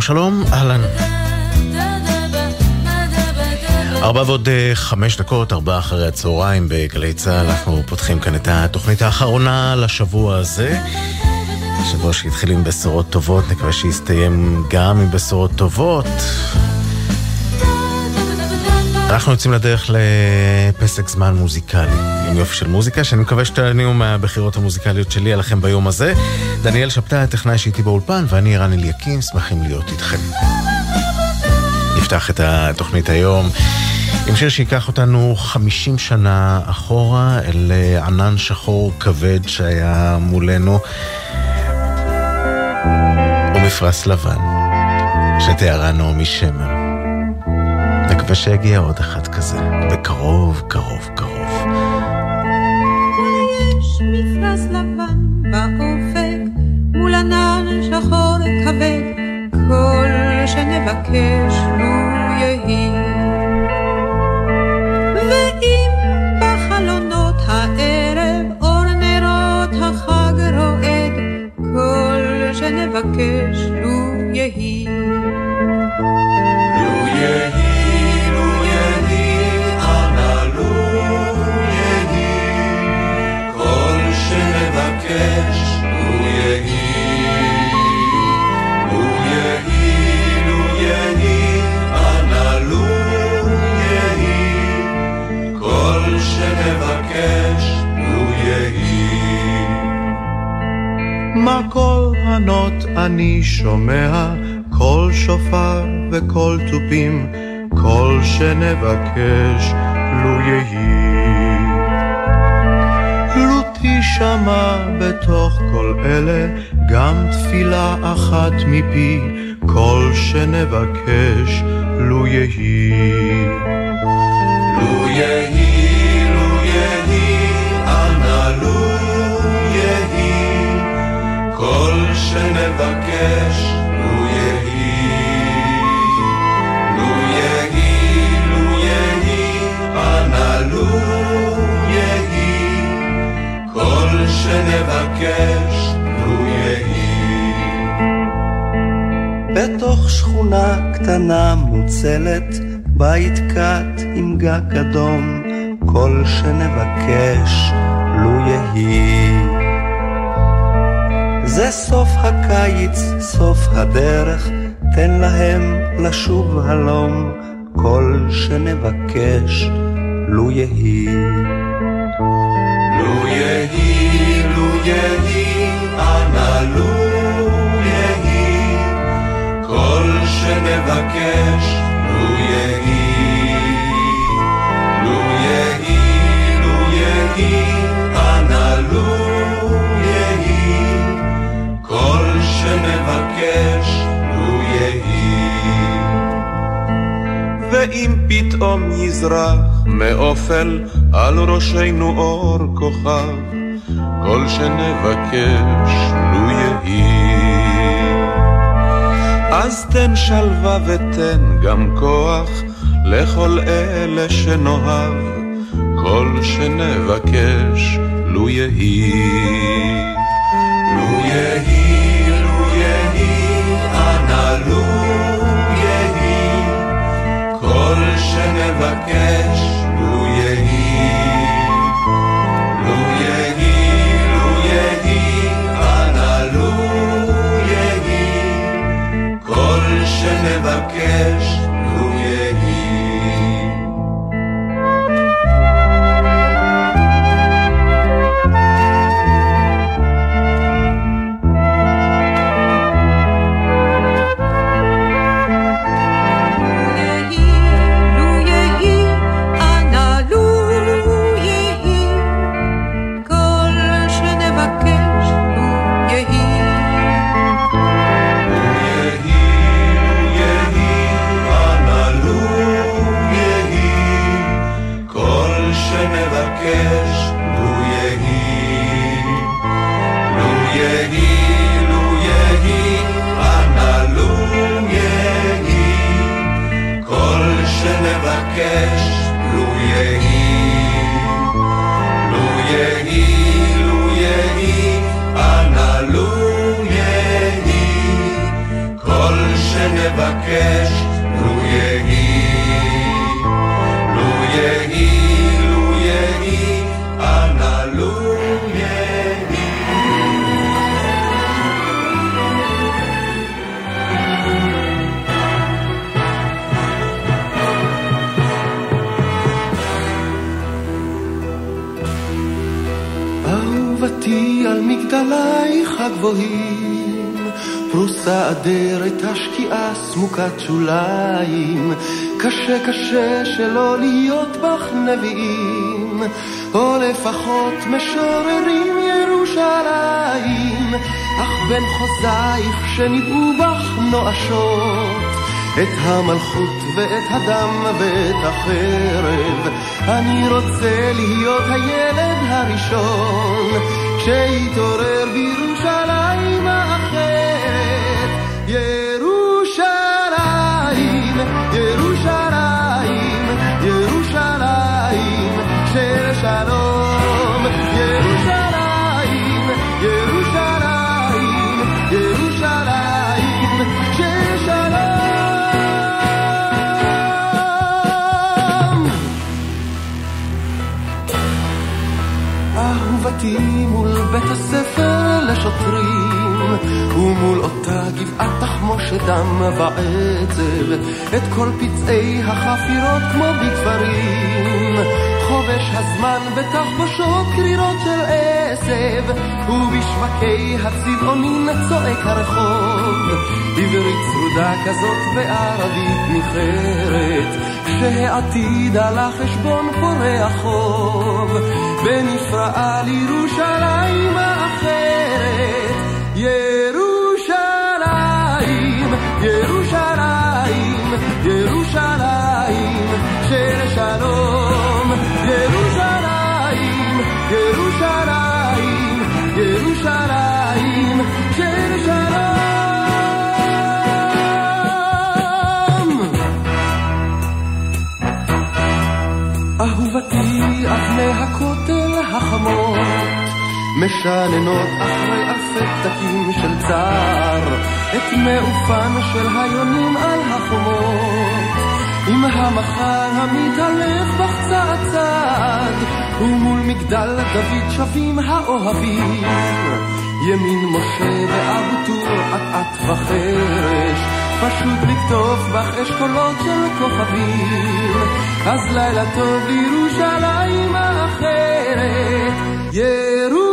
שלום שלום, אהלן. ארבע ועוד אה, חמש דקות, ארבע אחרי הצהריים בגלי צה"ל, אנחנו פותחים כאן את התוכנית האחרונה לשבוע הזה. שבוע שהתחיל עם בשורות טובות, נקווה שיסתיים גם עם בשורות טובות. אנחנו יוצאים לדרך לפסק זמן מוזיקלי, עם יופי של מוזיקה, שאני מקווה שתעניינו מהבחירות המוזיקליות שלי עליכם ביום הזה. דניאל שבתאי, הטכנאי שאיתי באולפן, ואני רן אליקים, שמחים להיות איתכם. נפתח את התוכנית היום עם שיר שייקח אותנו 50 שנה אחורה אל ענן שחור כבד שהיה מולנו, ומפרש לבן, שתיארה נעמי שמר. נקווה שיגיע עוד אחד כזה, בקרוב, קרוב, קרוב. יש מפרש לבן באופק, מול ענן שחור כבד, כל שנבקש לו יהי. ואם בחלונות הערב אור נרות החג רועד, כל שנבקש לו יהי. לו יהי, מה קול ענות אני שומע, קול שופר וקול תופים, קול שנבקש לו יהי. לו תשמע בתוך כל אלה גם תפילה אחת מפי, קול שנבקש לו יהי. לו יהי, שנבקש לו יהי. לו יהי, לו יהי, אנא לו יהי, כל שנבקש לו יהי. בתוך שכונה קטנה מוצלת, בית קט עם גג אדום, כל שנבקש לו יהי. זה סוף הקיץ, סוף הדרך, תן להם לשוב הלום, כל שנבקש לו יהי. לו יהי, לו יהי, אנא לו יהי, כל שנבקש לו יהי. ואם פתאום יזרח מאופל על ראשנו אור כוכב, כל שנבקש לו יהי. אז תן שלווה ותן גם כוח לכל אלה שנאהב, כל שנבקש לו יהי. לו יהי, שנבקש אדרת השקיעה סמוקת שוליים, קשה קשה שלא להיות בך נביאים, או לפחות משוררים ירושלים, אך בין חוזייך שניבאו בך נואשות. את המלכות ואת הדם ואת החרב. אני רוצה להיות הילד הראשון שיתעורר בירושלים בית הספר לשוטרים ומול אותה גבעת תחמושת דם ועצב את כל פצעי החפירות כמו בכפרים חובש הזמן בתחבושות קרירות של עשב ובשווקי הצבעונים צועק הרחוב. עברית צרודה כזאת וערבית ניחרת כשהעתיד על החשבון פורע חוב. ונפרעה לירושלים משננות אחרי אלפי פתקים של צער את מעופן של היונים על החומות. עם המחר צעד צעד ומול מגדל דוד שבים האוהבים. ימין משה ואבו טור אט-אט וחרש פשוט לכתוב בך אשכולות של כוכבים. אז לילה טוב לירושלים האחרת ירושלים,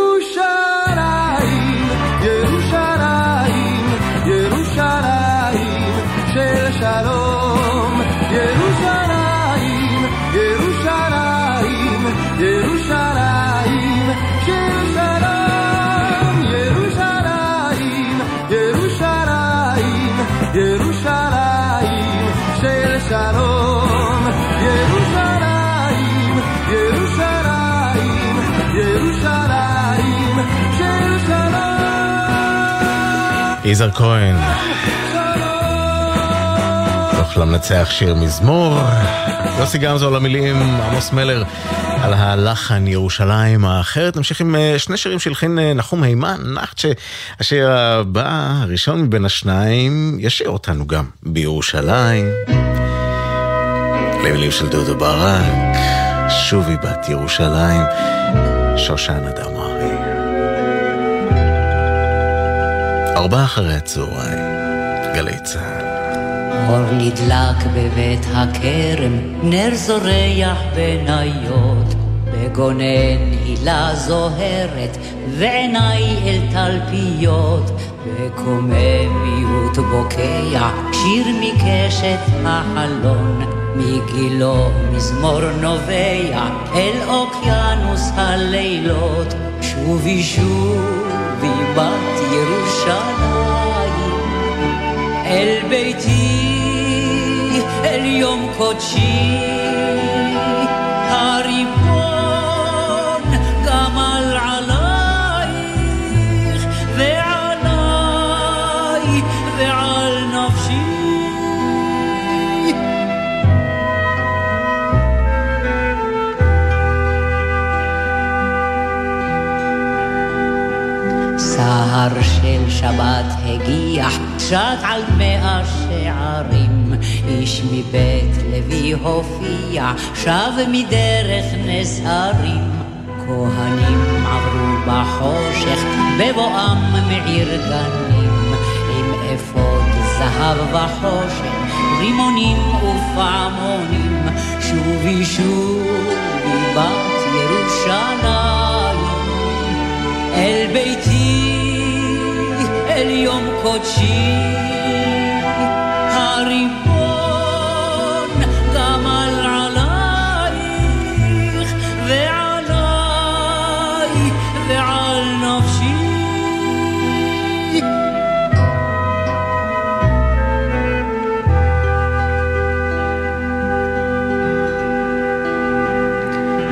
יזהר כהן, תוך למנצח שיר מזמור, יוסי גמזו על המילים, עמוס מלר על הלחן ירושלים האחרת. נמשיך עם אה, שני שירים שהלחין אה, נחום הימן, נחת שהשיר הבא, הראשון מבין השניים, ישיר אותנו גם בירושלים. למילים של דודו ברק, שובי בת ירושלים, שושנה דמארי. ארבעה אחרי הצהריים, גלי צה"ל. אור נדלק בבית הכרם, נר זורח בניות, בגונן הילה זוהרת, ועיניי אל תלפיות, בקוממיות בוקע, שיר מקשת החלון, מגילו מזמור נובע, אל אוקיינוס הלילות, שובי שובי בת ירושלים. אל ביתי, אל יום קודשי, שבת הגיח, שט על מאה שערים. איש מבית לוי הופיע, שב מדרך נס הרים. כהנים עברו בחושך, בבואם מעיר גנים, עם אפוד זהב וחושן, רימונים ופעמונים, שובי שובי בת ירושלים. יום קודשי. הריבון גמל עלייך ועליי ועל נפשי.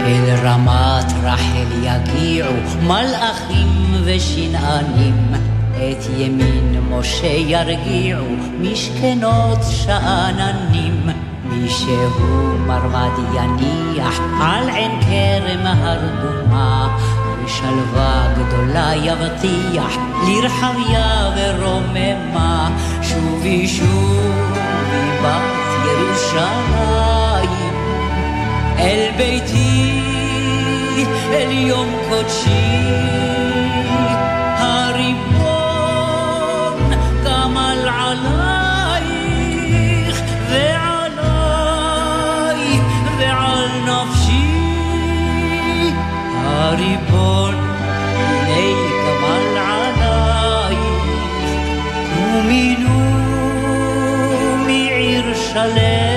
אל רמת רחל יגיעו מלאכים ושנענים, את ימין משה ירגיעו משכנות שאננים. מי שהוא מרמד יניח על עין כרם הרדומה, ושלווה גדולה יבטיח לרחביה ורוממה. שובי שובי בת ירושלים אל ביתי, אל יום קודשי. הריבון הנה גמל עלייך ומינו מעיר שלם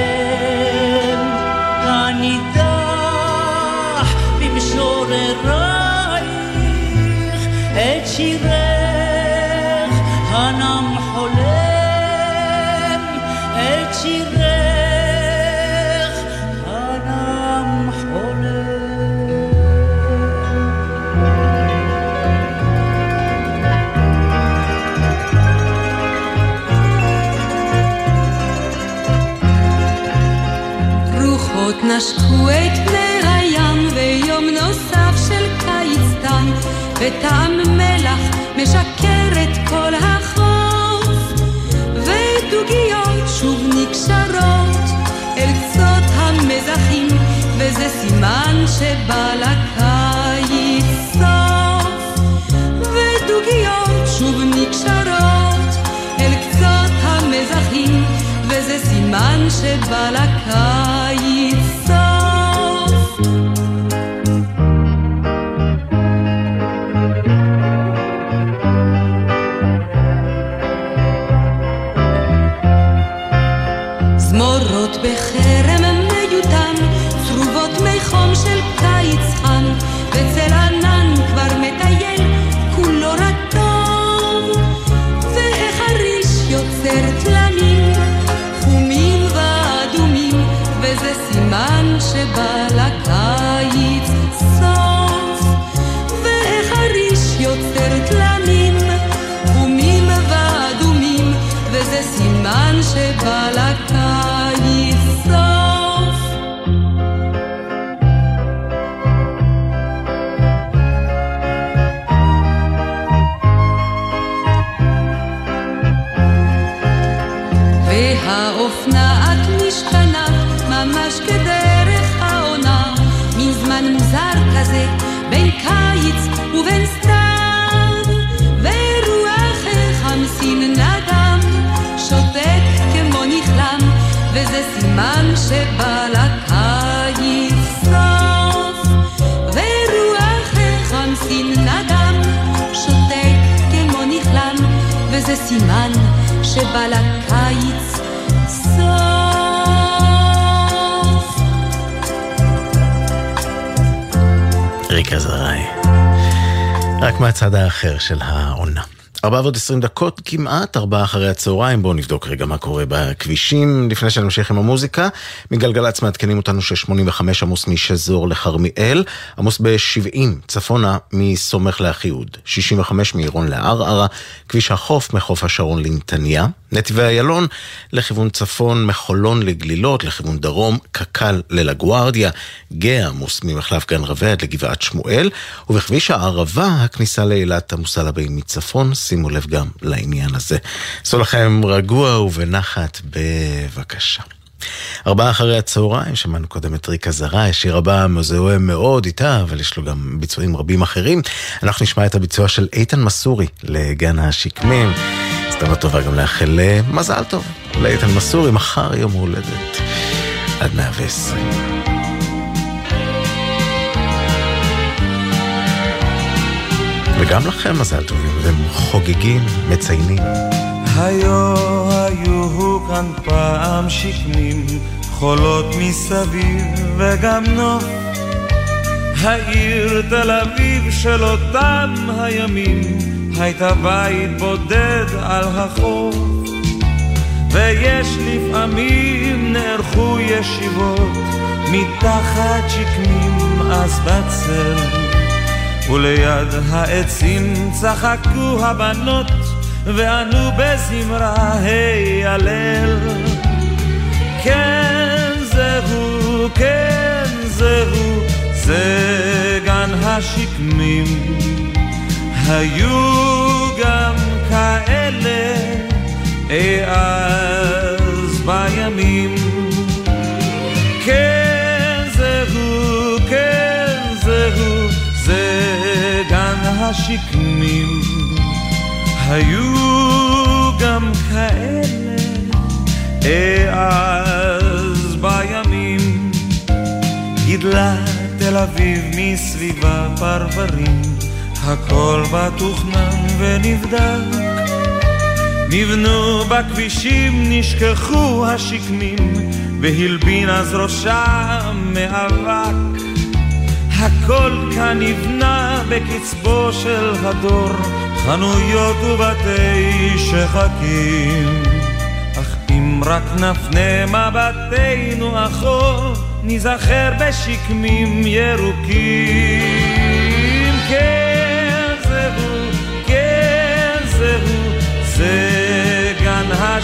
נשקו את פני הים ויום נוסף של קיץ תם וטעם מלח משקר את כל החוף. ודוגיות שוב נקשרות אל קצות המזחים וזה סימן שבא לקיץ סוף. ודוגיות שוב נקשרות אל קצות המזחים וזה סימן שבא לקיץ סימן שבא לקיץ סוף. והאופנעת משתנה ממש כדרך שבא לקיץ סוף. ורוח החמסין נדם, שותק כמו נכלם, וזה סימן שבא לקיץ סוף. ריקה זרעי. רק מהצד האחר של העונה. ארבע ועוד עשרים דקות, כמעט ארבעה אחרי הצהריים. בואו נבדוק רגע מה קורה בכבישים לפני שנמשיך עם המוזיקה. מגלגלצ מעדכנים אותנו ש-85 עמוס משזור לכרמיאל, עמוס ב-70 צפונה מסומך לאחיהוד, 65 מעירון לערערה, כביש החוף מחוף השרון לנתניה, נתיבי איילון לכיוון צפון, מחולון לגלילות, לכיוון דרום, קק"ל ללגוארדיה, גאה עמוס ממחלף גן עד לגבעת שמואל, ובכביש הערבה הכניסה לאילת עמוסה לבאים מצפון, שימו לב גם לעניין הזה. עשו לכם רגוע ובנחת בבקשה. ארבעה אחרי הצהריים, שמענו קודם את ריקה זרה, השיר הבא מזוהה מאוד איתה, אבל יש לו גם ביצועים רבים אחרים. אנחנו נשמע את הביצוע של איתן מסורי לגן השקמים. הזדמנות טובה גם לאחל אה, מזל טוב לאיתן מסורי, מחר יום הולדת עד 120. וגם לכם מזל טוב, אתם חוגגים, מציינים. היו היו כאן פעם שקמים, חולות מסביב וגם נוף. העיר תל אביב של אותם הימים, הייתה בית בודד על החוף. ויש לפעמים נערכו ישיבות מתחת שקמים אז בצל וליד העצים צחקו הבנות וענו בזמרה היי הלל כן זהו, כן זהו, זה גן השקמים היו גם כאלה אי אז בימים. כן זהו, כן זהו, זה גן השקמים. היו גם כאלה אי אז בימים. גידלה תל אביב מסביבה פרברים הכל בה תוכנן ונבדק נבנו בכבישים, נשכחו השקמים, והלבין אז ראשם מאבק. הכל כאן נבנה בקצבו של הדור, חנויות ובתי שחקים. אך אם רק נפנה מבטנו אחור, ניזכר בשקמים ירוקים.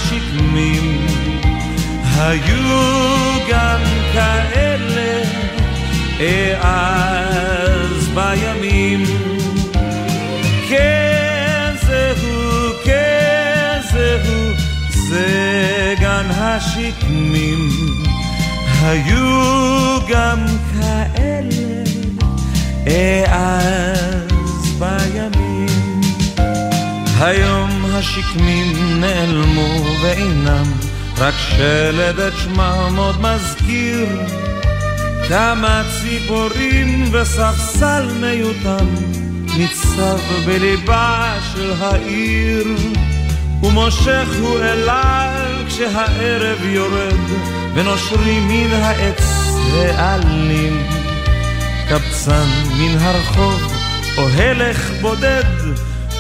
השקמים. היו גם כאלה אז בימים. כן זהו, כן זהו, זה גן השקמים. היו גם כאלה אז בימים. היום השקמים נעלמו ואינם, רק שלד את שמם עוד מזכיר. כמה ציפורים וספסל מיותם ניצב בליבה של העיר, ומושך הוא אליו כשהערב יורד, ונושרים מן העץ העלים. קבצן מן הרחוב, או הלך בודד,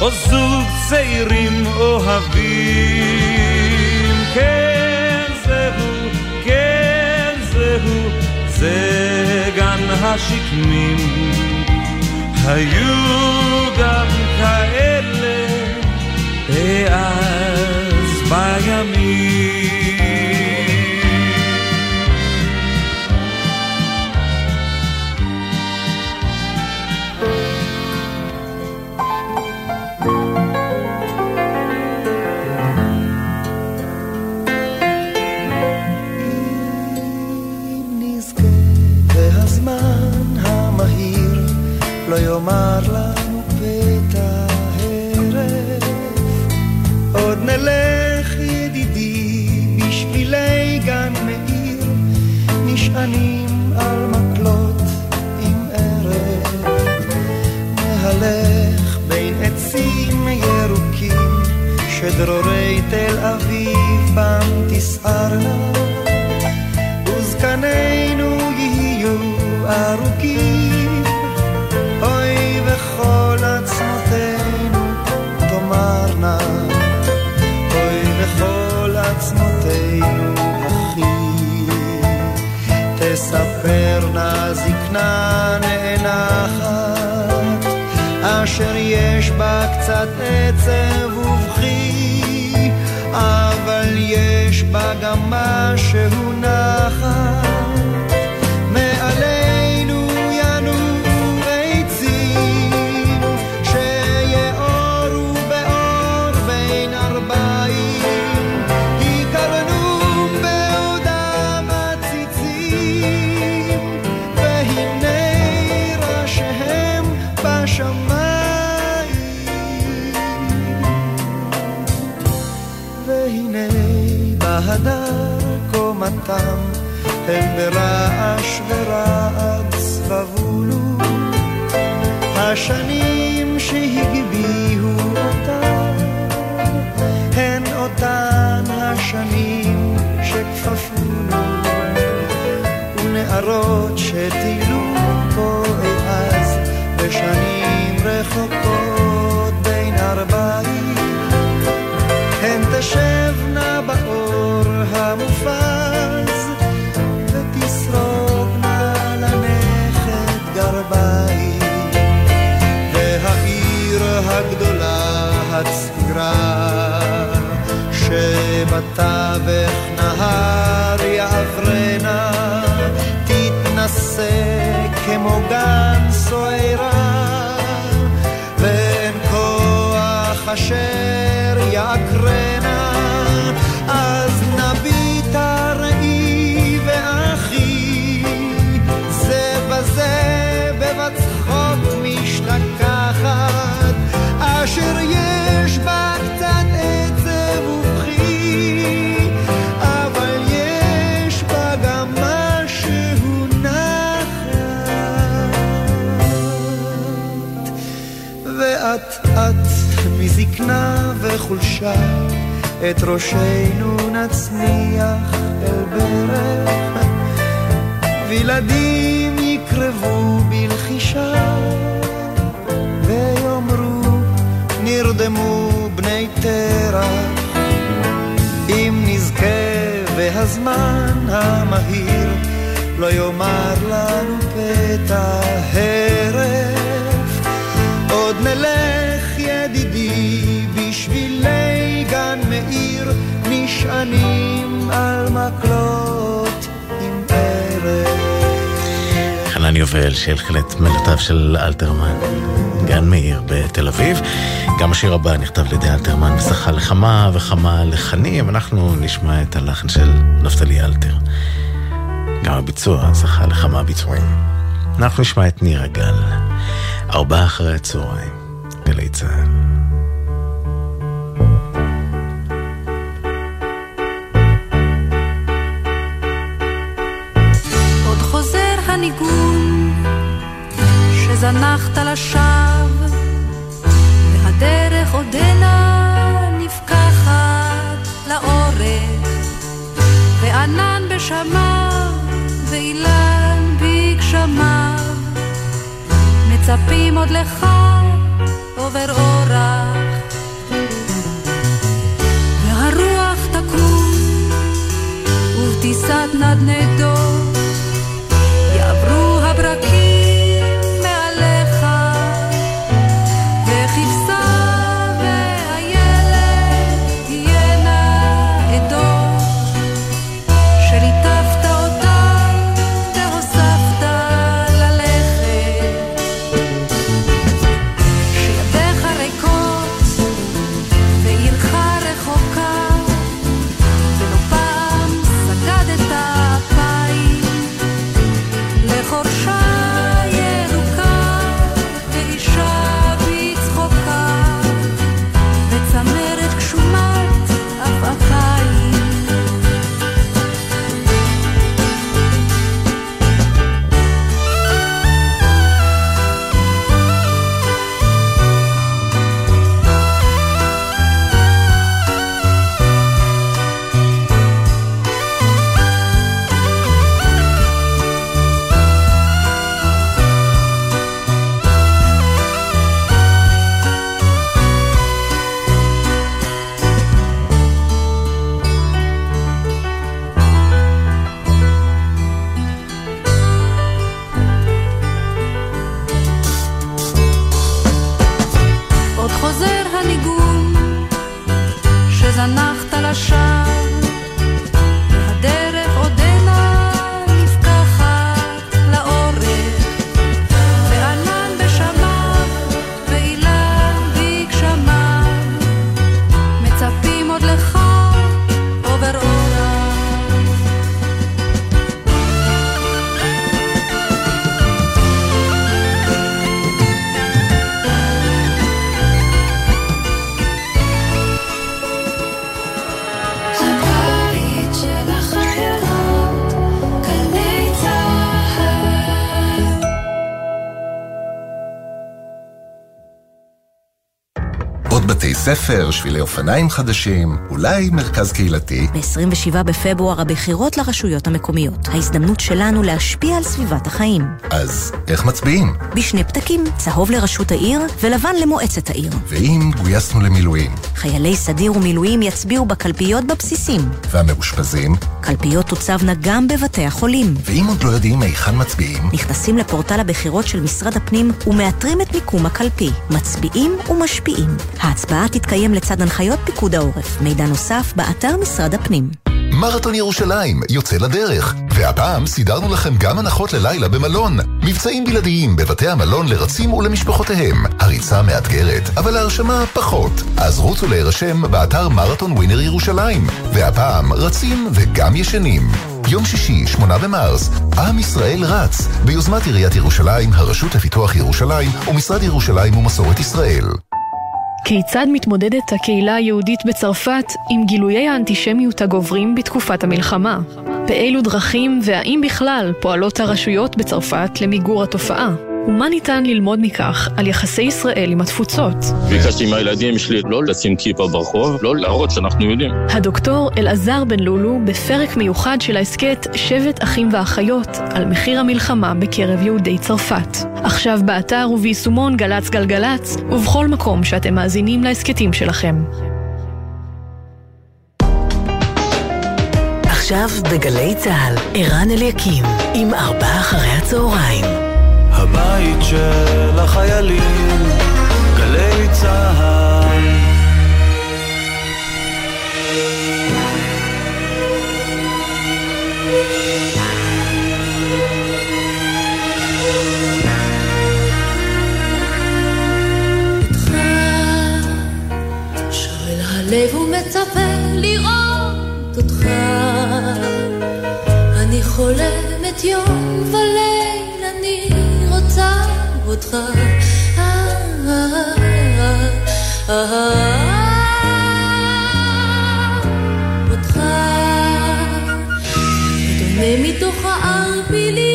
או זוג צעירים אוהבים. כן זהו, כן זהו, זה גן השקמים. היו גם כאלה אי אז בימים. יאמר לנו פתע הרף עוד נלך ידידי בשבילי גן מאיר נשענים על מקלות עם ערב נהלך בין עצים ירוקים שדרורי תל אביב בם תסערנה זקנה נאנחת אשר יש בה קצת עצב ובכי אבל יש בה גם משהו הם ברעש ורעד סבבולו, השנים שהגביהו אותה, הן אותן השנים שכפפונו, ונערות שטילו פה את אז בשנים רחוקות. את ראשנו נצניח אל ברך. וילדים יקרבו בלחישה ויאמרו נרדמו בני תרח. אם נזכה והזמן המהיר לא יאמר לנו פתע הרף. עוד נלך נשענים על מקלות עם ערב חנן יובל שהלחין את מילותיו של אלתרמן, גן מאיר בתל אביב. גם השיר הבא נכתב על ידי אלתרמן וזכה לכמה וכמה לחנים. אנחנו נשמע את הלחן של נפתלי אלתר. גם הביצוע זכה לכמה ביצועים. אנחנו נשמע את נירה גל, ארבעה אחרי הצהריים, גלי צה"ל. שזנחת לשווא והדרך עודנה נפקחת לאורך. וענן בשמיו ואילן בגשמיו. מצפים עוד לך עובר אורח. והרוח תקום ובטיסת נדנדות. יעברו הברקים ספר, שבילי אופניים חדשים, אולי מרכז קהילתי. ב-27 בפברואר הבחירות לרשויות המקומיות. ההזדמנות שלנו להשפיע על סביבת החיים. אז איך מצביעים? בשני פתקים, צהוב לראשות העיר ולבן למועצת העיר. ואם גויסנו למילואים? חיילי סדיר ומילואים יצביעו בקלפיות בבסיסים. והמאושפזים? קלפיות תוצבנה גם בבתי החולים. ואם עוד לא יודעים היכן מצביעים? נכנסים לפורטל הבחירות של משרד הפנים ומאתרים את מיקום הקלפי. מצביעים ומשפיעים. ההצבעה תתקיים לצד הנחיות פיקוד העורף. מידע נוסף, באתר משרד הפנים. מרתון ירושלים יוצא לדרך, והפעם סידרנו לכם גם הנחות ללילה במלון. מבצעים בלעדיים בבתי המלון לרצים ולמשפחותיהם. הריצה מאתגרת, אבל ההרשמה פחות. אז רוצו להירשם באתר מרתון ווינר ירושלים. והפעם רצים וגם ישנים. יום שישי, 8 במרס, עם ישראל רץ, ביוזמת עיריית ירושלים, הרשות לפיתוח ירושלים ומשרד ירושלים ומסורת ישראל. כיצד מתמודדת הקהילה היהודית בצרפת עם גילויי האנטישמיות הגוברים בתקופת המלחמה? באילו דרכים והאם בכלל פועלות הרשויות בצרפת למיגור התופעה? ומה ניתן ללמוד מכך על יחסי ישראל עם התפוצות? ביקשתי מהילדים שלי לא לשים כיפה ברחוב, לא להראות שאנחנו יודעים. הדוקטור אלעזר בן לולו בפרק מיוחד של ההסכת שבט אחים ואחיות על מחיר המלחמה בקרב יהודי צרפת. עכשיו באתר וביישומון גל"צ גלגלצ ובכל מקום שאתם מאזינים להסכתים שלכם. עכשיו בגלי צה"ל, ערן אליקים, עם ארבעה אחרי הצהריים. הבית של החיילים, גלי צה"ל. שואל הלב לראות אותך. אני חולמת יום וליל, אותך. אה, אה, אה, אה, אותך. ודומה מתוך הערפילים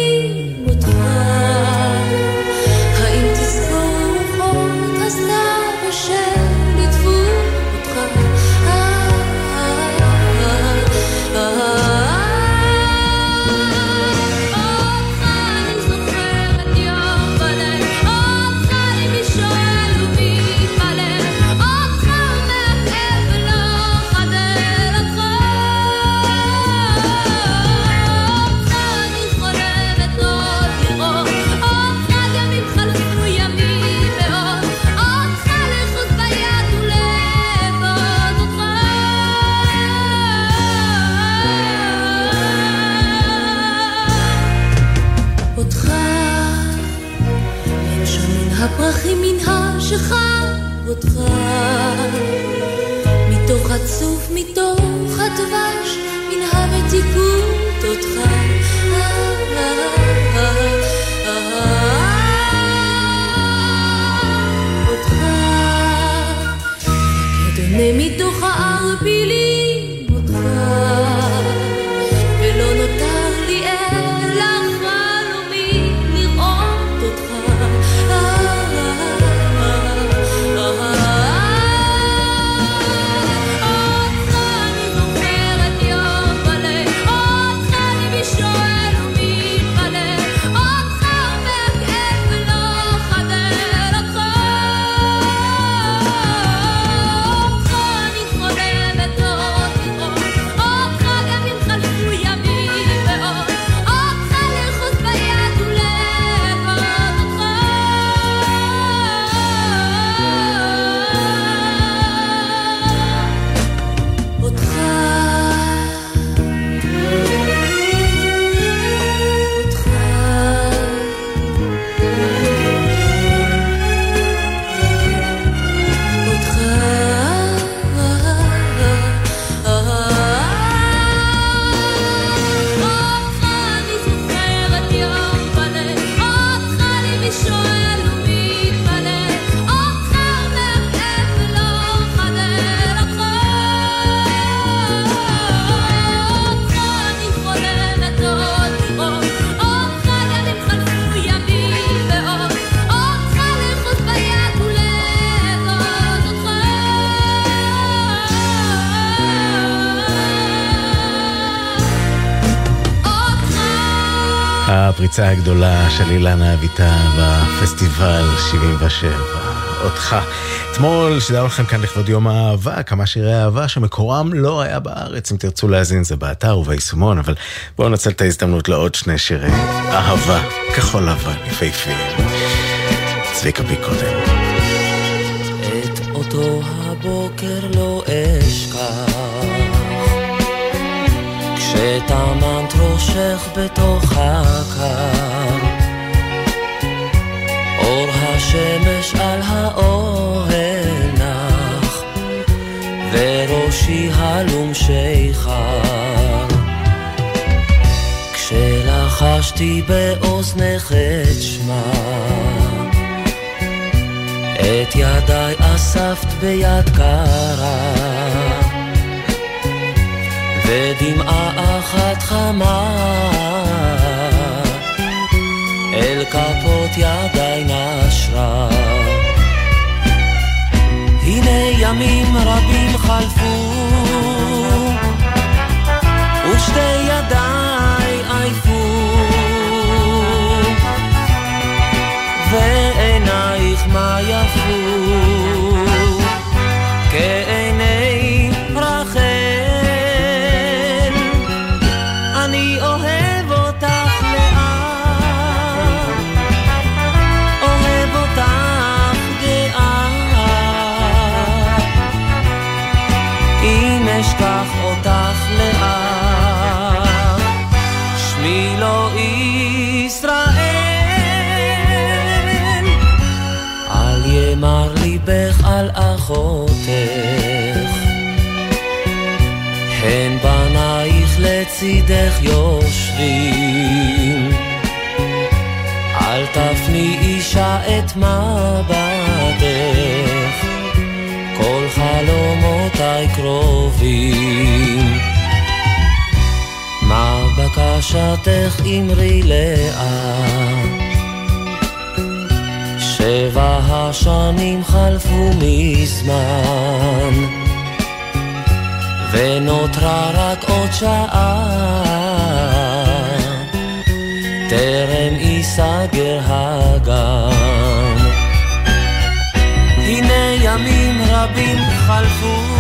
הגדולה של אילנה אביטל בפסטיבל 77. אותך. אתמול שידרנו לכם כאן לכבוד יום האהבה, כמה שירי אהבה שמקורם לא היה בארץ, אם תרצו להאזין זה באתר וביישומון, אבל בואו נצל את ההזדמנות לעוד שני שירי אהבה, כחול לבן, יפהפיים. צביקה בי קודם. את אותו הבוקר לא אשכח כשטמנת ראשך בתוך הקר. אור השמש על האוהל נח וראשי הלום שיכר. כשלחשתי באוזנך את שמה את ידיי אספת ביד קרה ודמעה אחת חמה. אל כפות ידיי נשרה. הנה ימים רבים חלפו ושתי ידיי עייפו. ועינייך מה יפו אשכח אותך לאט. שמי לא ישראל. אל ימר ליבך על אחותך. הן בנייך לצידך יושבים. אל תפני אישה את מבטך חלומותיי קרובים. מה בקשתך אמרי לאט שבע השנים חלפו מזמן ונותרה רק עוד שעה. טרם ייסגר הגן רבים חלפו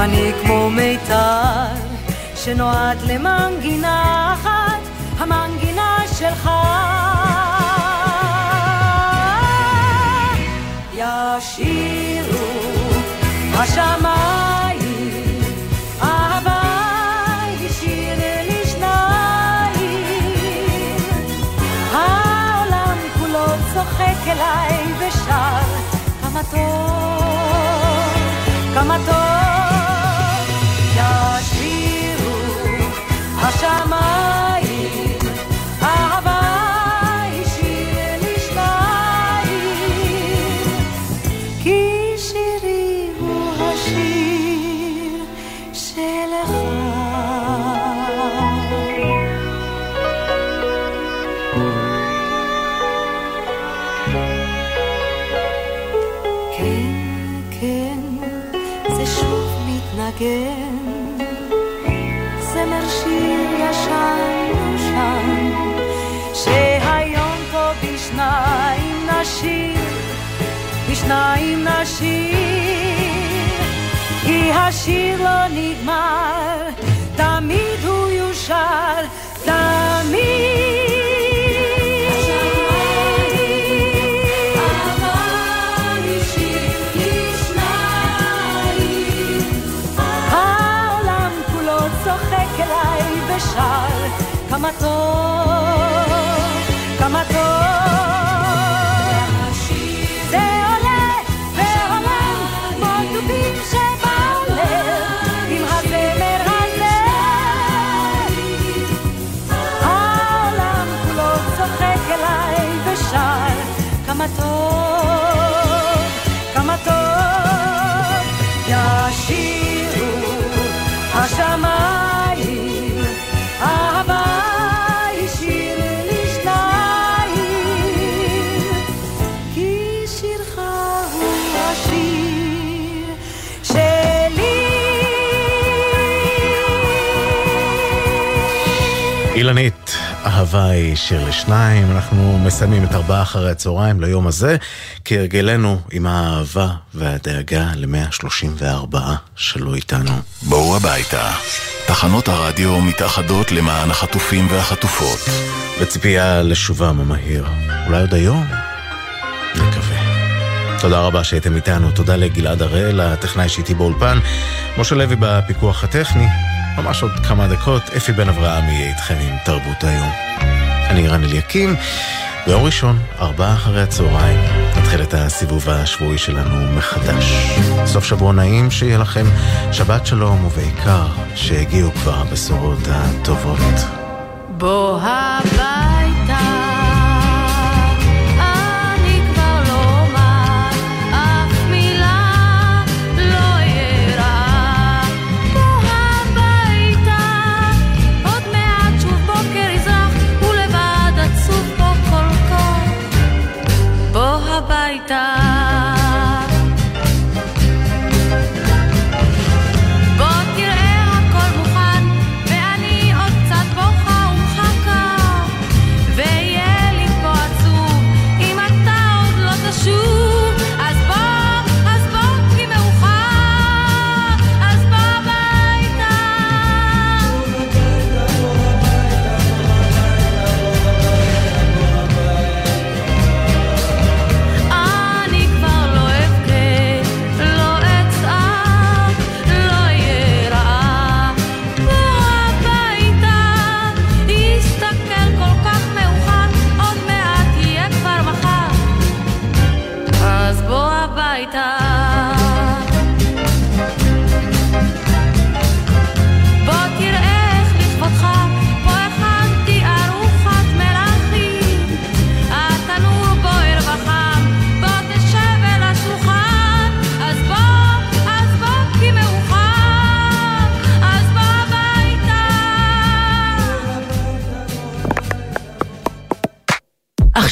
אני כמו מיתר שנועד למנגינה אחת, המנגינה שלך. ישירו השמיים, אהבה היא שיר לשניים. העולם כולו אליי ושר, כמה טוב, כמה טוב. כן, כן, זה שוב מתנגן, זמר שיר ישן נושן, שהיום פה בשניים נשיר, בשניים נשיר, כי השיר לא נגמר, תמיד הוא יושר, העולם כמה טוב, כמה טוב. זה עולה ועולה כמו דובים שבעולה עם הזמר הזה. העולם כולו צוחק אליי ושר, כמה טוב, כמה טוב. ישירו השמיים, אילנית, אהבה היא שיר לשניים, אנחנו מסיימים את ארבעה אחרי הצהריים ליום הזה, כהרגלנו עם האהבה והדאגה ל-134 שלא איתנו. בואו הביתה. תחנות הרדיו מתאחדות למען החטופים והחטופות. בציפייה לשובם המהיר. אולי עוד היום? נקווה. תודה רבה שהייתם איתנו, תודה לגלעד הראל, הטכנאי שאיתי באולפן, משה לוי בפיקוח הטכני, ממש עוד כמה דקות, אפי בן אברהם יהיה איתכם עם תרבות היום. אני רן אליקים, ביום ראשון, ארבעה אחרי הצהריים, נתחיל את הסיבוב השבועי שלנו מחדש. סוף שבוע נעים, שיהיה לכם שבת שלום, ובעיקר, שהגיעו כבר הבשורות הטובות. בוא הביתה,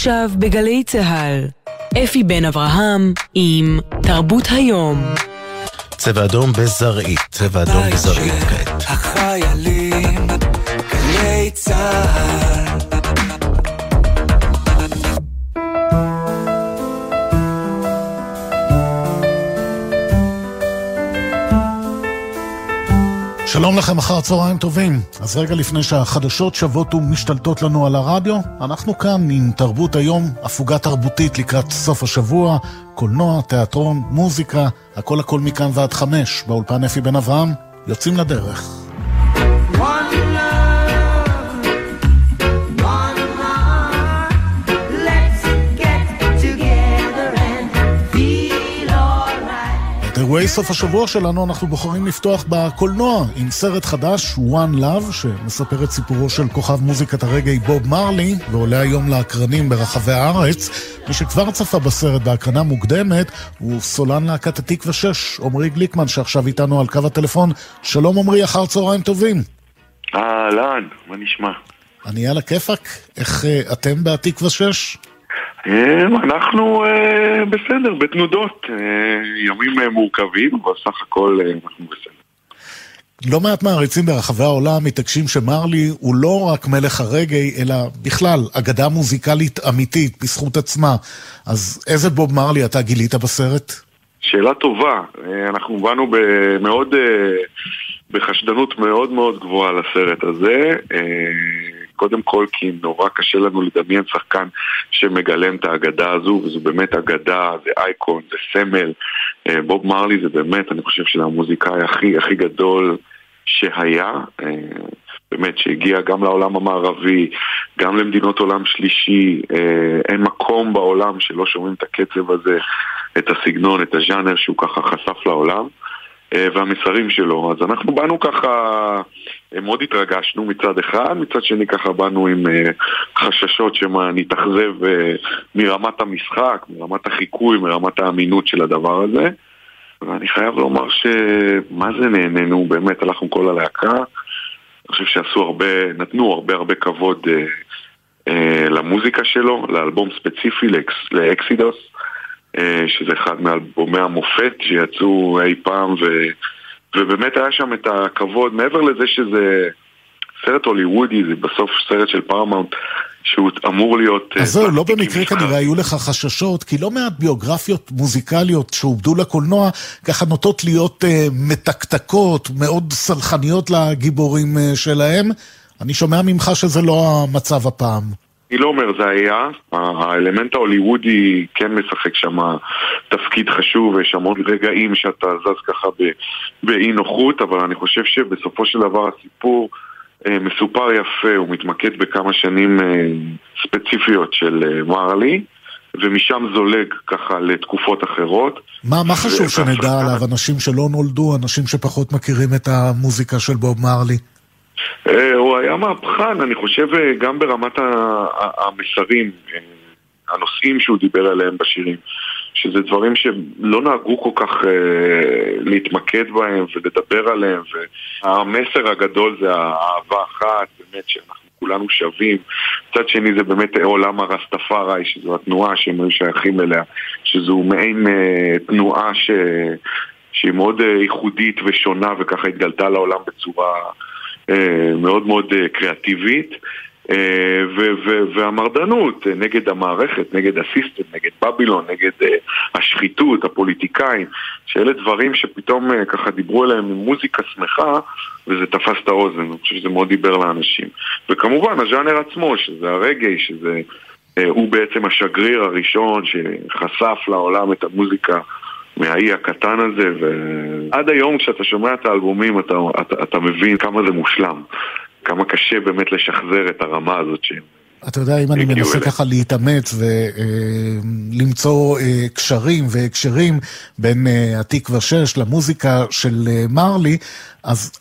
עכשיו בגלי צה"ל, אפי בן אברהם עם תרבות היום. צבע אדום בזרעית, צבע אדום בזרעית כעת. החיילים, גלי צה"ל. שלום לכם, אחר צהריים טובים. אז רגע לפני שהחדשות שוות ומשתלטות לנו על הרדיו, אנחנו כאן עם תרבות היום, הפוגה תרבותית לקראת סוף השבוע, קולנוע, תיאטרון, מוזיקה, הכל הכל מכאן ועד חמש, באולפן אפי בן אברהם, יוצאים לדרך. אירועי סוף השבוע שלנו אנחנו בוחרים לפתוח בקולנוע עם סרט חדש, One Love, שמספר את סיפורו של כוכב מוזיקת הרגעי בוב מרלי, ועולה היום לאקרנים ברחבי הארץ. מי שכבר צפה בסרט בהקרנה מוקדמת הוא סולן להקת התקווה 6, עמרי גליקמן, שעכשיו איתנו על קו הטלפון. שלום עמרי, אחר צהריים טובים. אהלן, מה נשמע? אני על הכיפאק, איך uh, אתם בהתקווה 6? אנחנו אה, בסדר, בתנודות, אה, ימים אה, מורכבים, אבל סך הכל אנחנו בסדר. לא מעט מעריצים ברחבי העולם מתעקשים שמרלי הוא לא רק מלך הרגעי, אלא בכלל אגדה מוזיקלית אמיתית בזכות עצמה. אז איזה בוב מרלי אתה גילית בסרט? שאלה טובה, אנחנו באנו במאוד, בחשדנות מאוד מאוד גבוהה לסרט הזה. קודם כל כי נורא קשה לנו לדמיין שחקן שמגלם את האגדה הזו, וזו באמת אגדה, זה אייקון, זה סמל. אה, בוב מרלי זה באמת, אני חושב שזה המוזיקאי הכי הכי גדול שהיה. אה, באמת, שהגיע גם לעולם המערבי, גם למדינות עולם שלישי, אה, אין מקום בעולם שלא שומעים את הקצב הזה, את הסגנון, את הז'אנר שהוא ככה חשף לעולם. והמסרים שלו. אז אנחנו באנו ככה, מאוד התרגשנו מצד אחד, מצד שני ככה באנו עם חששות שמה נתאכזב מרמת המשחק, מרמת החיקוי, מרמת האמינות של הדבר הזה. ואני חייב לומר שמה זה נהנינו, באמת הלכנו כל הלהקה. אני חושב שעשו הרבה, נתנו הרבה הרבה כבוד אה, אה, למוזיקה שלו, לאלבום ספציפי, ל Ex, ל Exodus. שזה אחד מאלבומי המופת שיצאו אי פעם ו... ובאמת היה שם את הכבוד, מעבר לזה שזה סרט הוליוודי, זה בסוף סרט של פרמאונט שהוא אמור להיות... אז זהו, לא במקרה כנראה היו לך חששות, כי לא מעט ביוגרפיות מוזיקליות שעובדו לקולנוע ככה נוטות להיות uh, מתקתקות, מאוד סלחניות לגיבורים uh, שלהם. אני שומע ממך שזה לא המצב הפעם. אני לא אומר זה היה, האלמנט ההוליוודי כן משחק שם תפקיד חשוב, ויש המון רגעים שאתה זז ככה באי נוחות, אבל אני חושב שבסופו של דבר הסיפור אה, מסופר יפה, הוא מתמקד בכמה שנים אה, ספציפיות של אה, מרלי. ומשם זולג ככה לתקופות אחרות. מה, מה חשוב שנדע עליו, אנשים שלא נולדו, אנשים שפחות מכירים את המוזיקה של בוב מרלי? אה, הוא היה מהפכן, אני חושב, אה, גם ברמת המסרים, אה, הנושאים שהוא דיבר עליהם בשירים, שזה דברים שלא נהגו כל כך להתמקד בהם ולדבר עליהם, והמסר הגדול זה האהבה אחת, באמת שאנחנו כולנו שווים. מצד שני זה באמת עולם הרסטפארי, שזו התנועה שהם היו שייכים אליה, שזו מעין תנועה ש... שהיא מאוד ייחודית ושונה וככה התגלתה לעולם בצורה... מאוד מאוד קריאטיבית והמרדנות נגד המערכת, נגד הסיסטם, נגד בבילון, נגד השחיתות, הפוליטיקאים שאלה דברים שפתאום ככה דיברו עליהם עם מוזיקה שמחה וזה תפס את האוזן, אני חושב שזה מאוד דיבר לאנשים. וכמובן הז'אנר עצמו, שזה הרגעי, שזה הוא בעצם השגריר הראשון שחשף לעולם את המוזיקה מהאי הקטן הזה, ועד היום כשאתה שומע את האלבומים אתה, אתה, אתה מבין כמה זה מושלם, כמה קשה באמת לשחזר את הרמה הזאת שהם... אתה יודע, אם אני מנסה ככה להתאמץ ולמצוא קשרים והקשרים בין התקווה 6 למוזיקה של מרלי, אז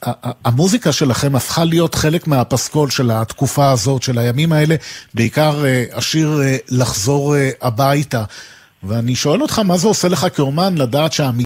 המוזיקה שלכם הפכה להיות חלק מהפסקול של התקופה הזאת, של הימים האלה, בעיקר השיר לחזור הביתה. ואני שואל אותך, מה זה עושה לך כאומן לדעת שהמילים...